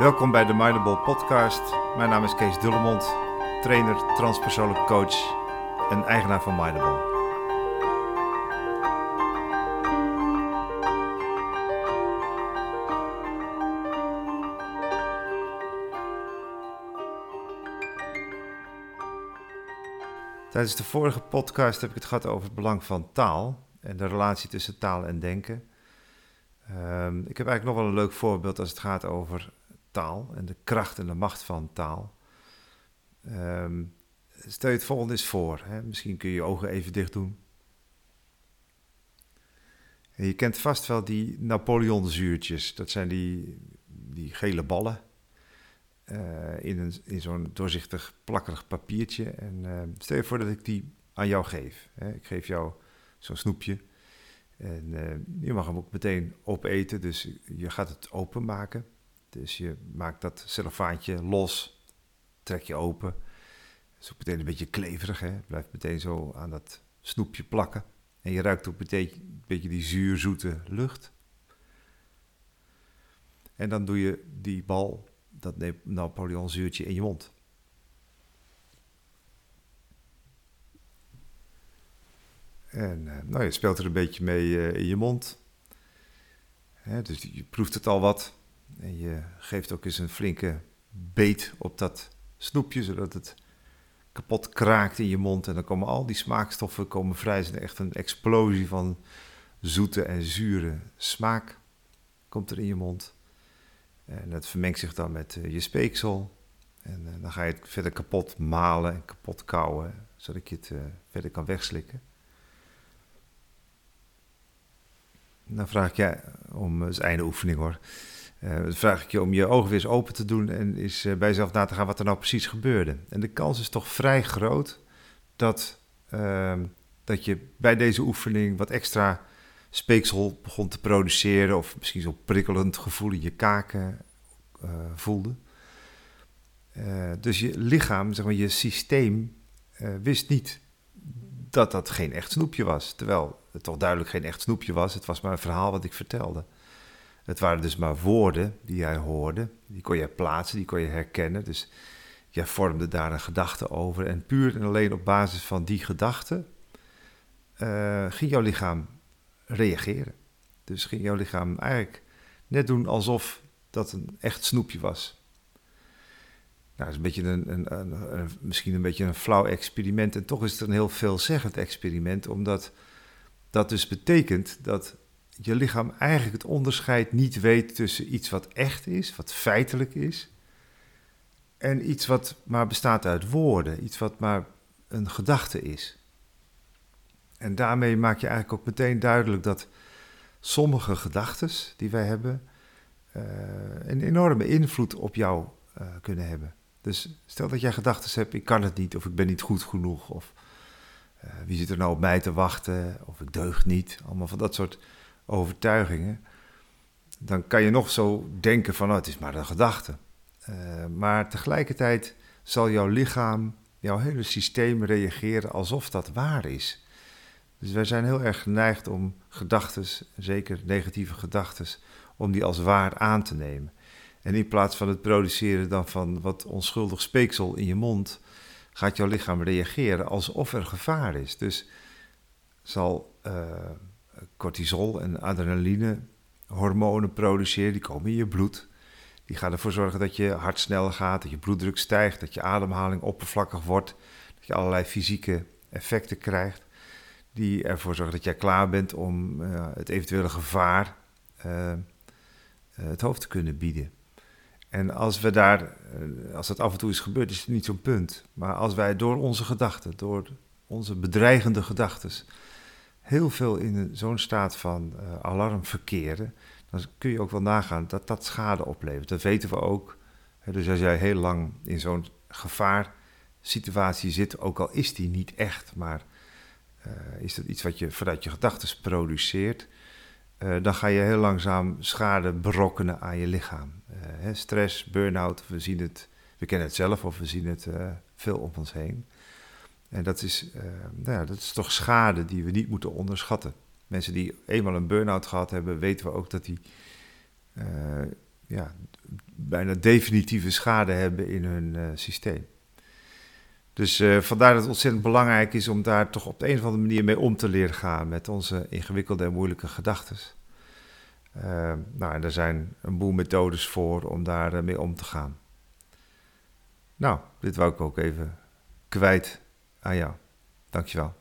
Welkom bij de Mindable Podcast. Mijn naam is Kees Dullemond, trainer, transpersoonlijk coach en eigenaar van Mindable. Tijdens de vorige podcast heb ik het gehad over het belang van taal en de relatie tussen taal en denken. Ehm, ik heb eigenlijk nog wel een leuk voorbeeld als het gaat over taal en de kracht en de macht van taal. Ehm, stel je het volgende eens voor. Hè? Misschien kun je je ogen even dicht doen. En je kent vast wel die Napoleonzuurtjes. Dat zijn die, die gele ballen. Uh, in, zo'n doorzichtig plakkerig papiertje. En uh, stel je voor dat ik die aan jou geef. Hè? Ik geef jou zo'n snoepje. En uh, je mag hem ook meteen opeten, dus je gaat het openmaken. Dus je maakt dat cellofaantje los, trek je open. Het is ook meteen een beetje kleverig, hè? blijft meteen zo aan dat snoepje plakken. En je ruikt ook meteen een beetje die zuurzoete lucht. En dan doe je die bal, dat Napoleon zuurtje, in je mond. En uh, nou, je speelt er een beetje mee uh, in je mond. Hè, dus je proeft het al wat. En je geeft ook eens een flinke beet op dat snoepje, zodat het kapot kraakt in je mond. En dan komen al die smaakstoffen komen vrij. Het is echt een explosie van zoete en zure smaak komt er in je mond. En dat vermengt zich dan met uh, je speeksel. En uh, dan ga je het verder kapot malen en kapot kouwen, zodat je het uh, verder kan wegslikken. Dan vraag ik je om, het is einde oefening hoor. Uh, dan vraag ik je om je ogen weer eens open te doen en eens uh, bij jezelf na te gaan wat er nou precies gebeurde. En de kans is toch vrij groot dat, uh, dat je bij deze oefening wat extra speeksel begon te produceren, of misschien zo'n prikkelend gevoel in je kaken uh, voelde. dus je lichaam, zeg maar, je systeem wist niet dat dat geen echt snoepje was. Terwijl het toch duidelijk geen echt snoepje was. Het was maar een verhaal wat ik vertelde. Het waren dus maar woorden die jij hoorde. Die kon jij plaatsen, die kon je herkennen. Dus jij vormde daar een gedachte over. En puur en alleen op basis van die gedachte uh, ging jouw lichaam reageren. Dus ging jouw lichaam eigenlijk net doen alsof dat een echt snoepje was. Nou, dat is een beetje een, een, een, een, misschien een beetje een flauw experiment. En toch is het een heel veelzeggend experiment, omdat dat dus betekent dat je lichaam eigenlijk het onderscheid niet weet tussen iets wat echt is, wat feitelijk is, en iets wat maar bestaat uit woorden, iets wat maar een gedachte is. En daarmee maak je eigenlijk ook meteen duidelijk dat sommige gedachten die wij hebben uh, een enorme invloed op jou uh, kunnen hebben. Dus stel dat jij gedachten hebt, ik kan het niet, of ik ben niet goed genoeg, of uh, wie zit er nou op mij te wachten, of ik deug niet, allemaal van dat soort overtuigingen. Dan kan je nog zo denken van, oh, het is maar een gedachte. Uh, maar tegelijkertijd zal jouw lichaam, jouw hele systeem reageren alsof dat waar is. Dus wij zijn heel erg geneigd om gedachten, zeker negatieve gedachten, om die als waar aan te nemen. En in plaats van het produceren dan van wat onschuldig speeksel in je mond, gaat jouw lichaam reageren alsof er gevaar is. Dus zal uh, cortisol en adrenaline hormonen produceren, die komen in je bloed. Die gaan ervoor zorgen dat je hart sneller gaat, dat je bloeddruk stijgt, dat je ademhaling oppervlakkig wordt, dat je allerlei fysieke effecten krijgt. Die ervoor zorgen dat jij klaar bent om uh, het eventuele gevaar uh, het hoofd te kunnen bieden. En als we daar, eh, als dat af en toe is gebeurd, is het niet zo'n punt. Maar als wij door onze gedachten, door onze bedreigende gedachten, heel veel in zo'n staat van uh, alarm verkeren, dan kun je ook wel nagaan dat dat schade oplevert. Dat weten we ook. Dus als jij heel lang in zo'n gevaarsituatie zit, ook al is die niet echt, maar uh, is dat iets wat je vanuit je gedachten produceert, uh, dan ga je heel langzaam schade berokkenen aan je lichaam. Stress, burn-out, we zien het, we kennen het zelf of we zien het veel om ons heen. En dat is, nou ja, dat is toch schade die we niet moeten onderschatten. Mensen die eenmaal een burn-out gehad hebben, weten we ook dat die ja, bijna definitieve schade hebben in hun uh, systeem. Dus vandaar dat het ontzettend belangrijk is om daar toch op de een of andere manier mee om te leren gaan met onze ingewikkelde en moeilijke gedachten. Nou, er zijn een boel methodes voor om daar mee om te gaan. Nou, dit wou ik ook even kwijt aan jou. Dankjewel.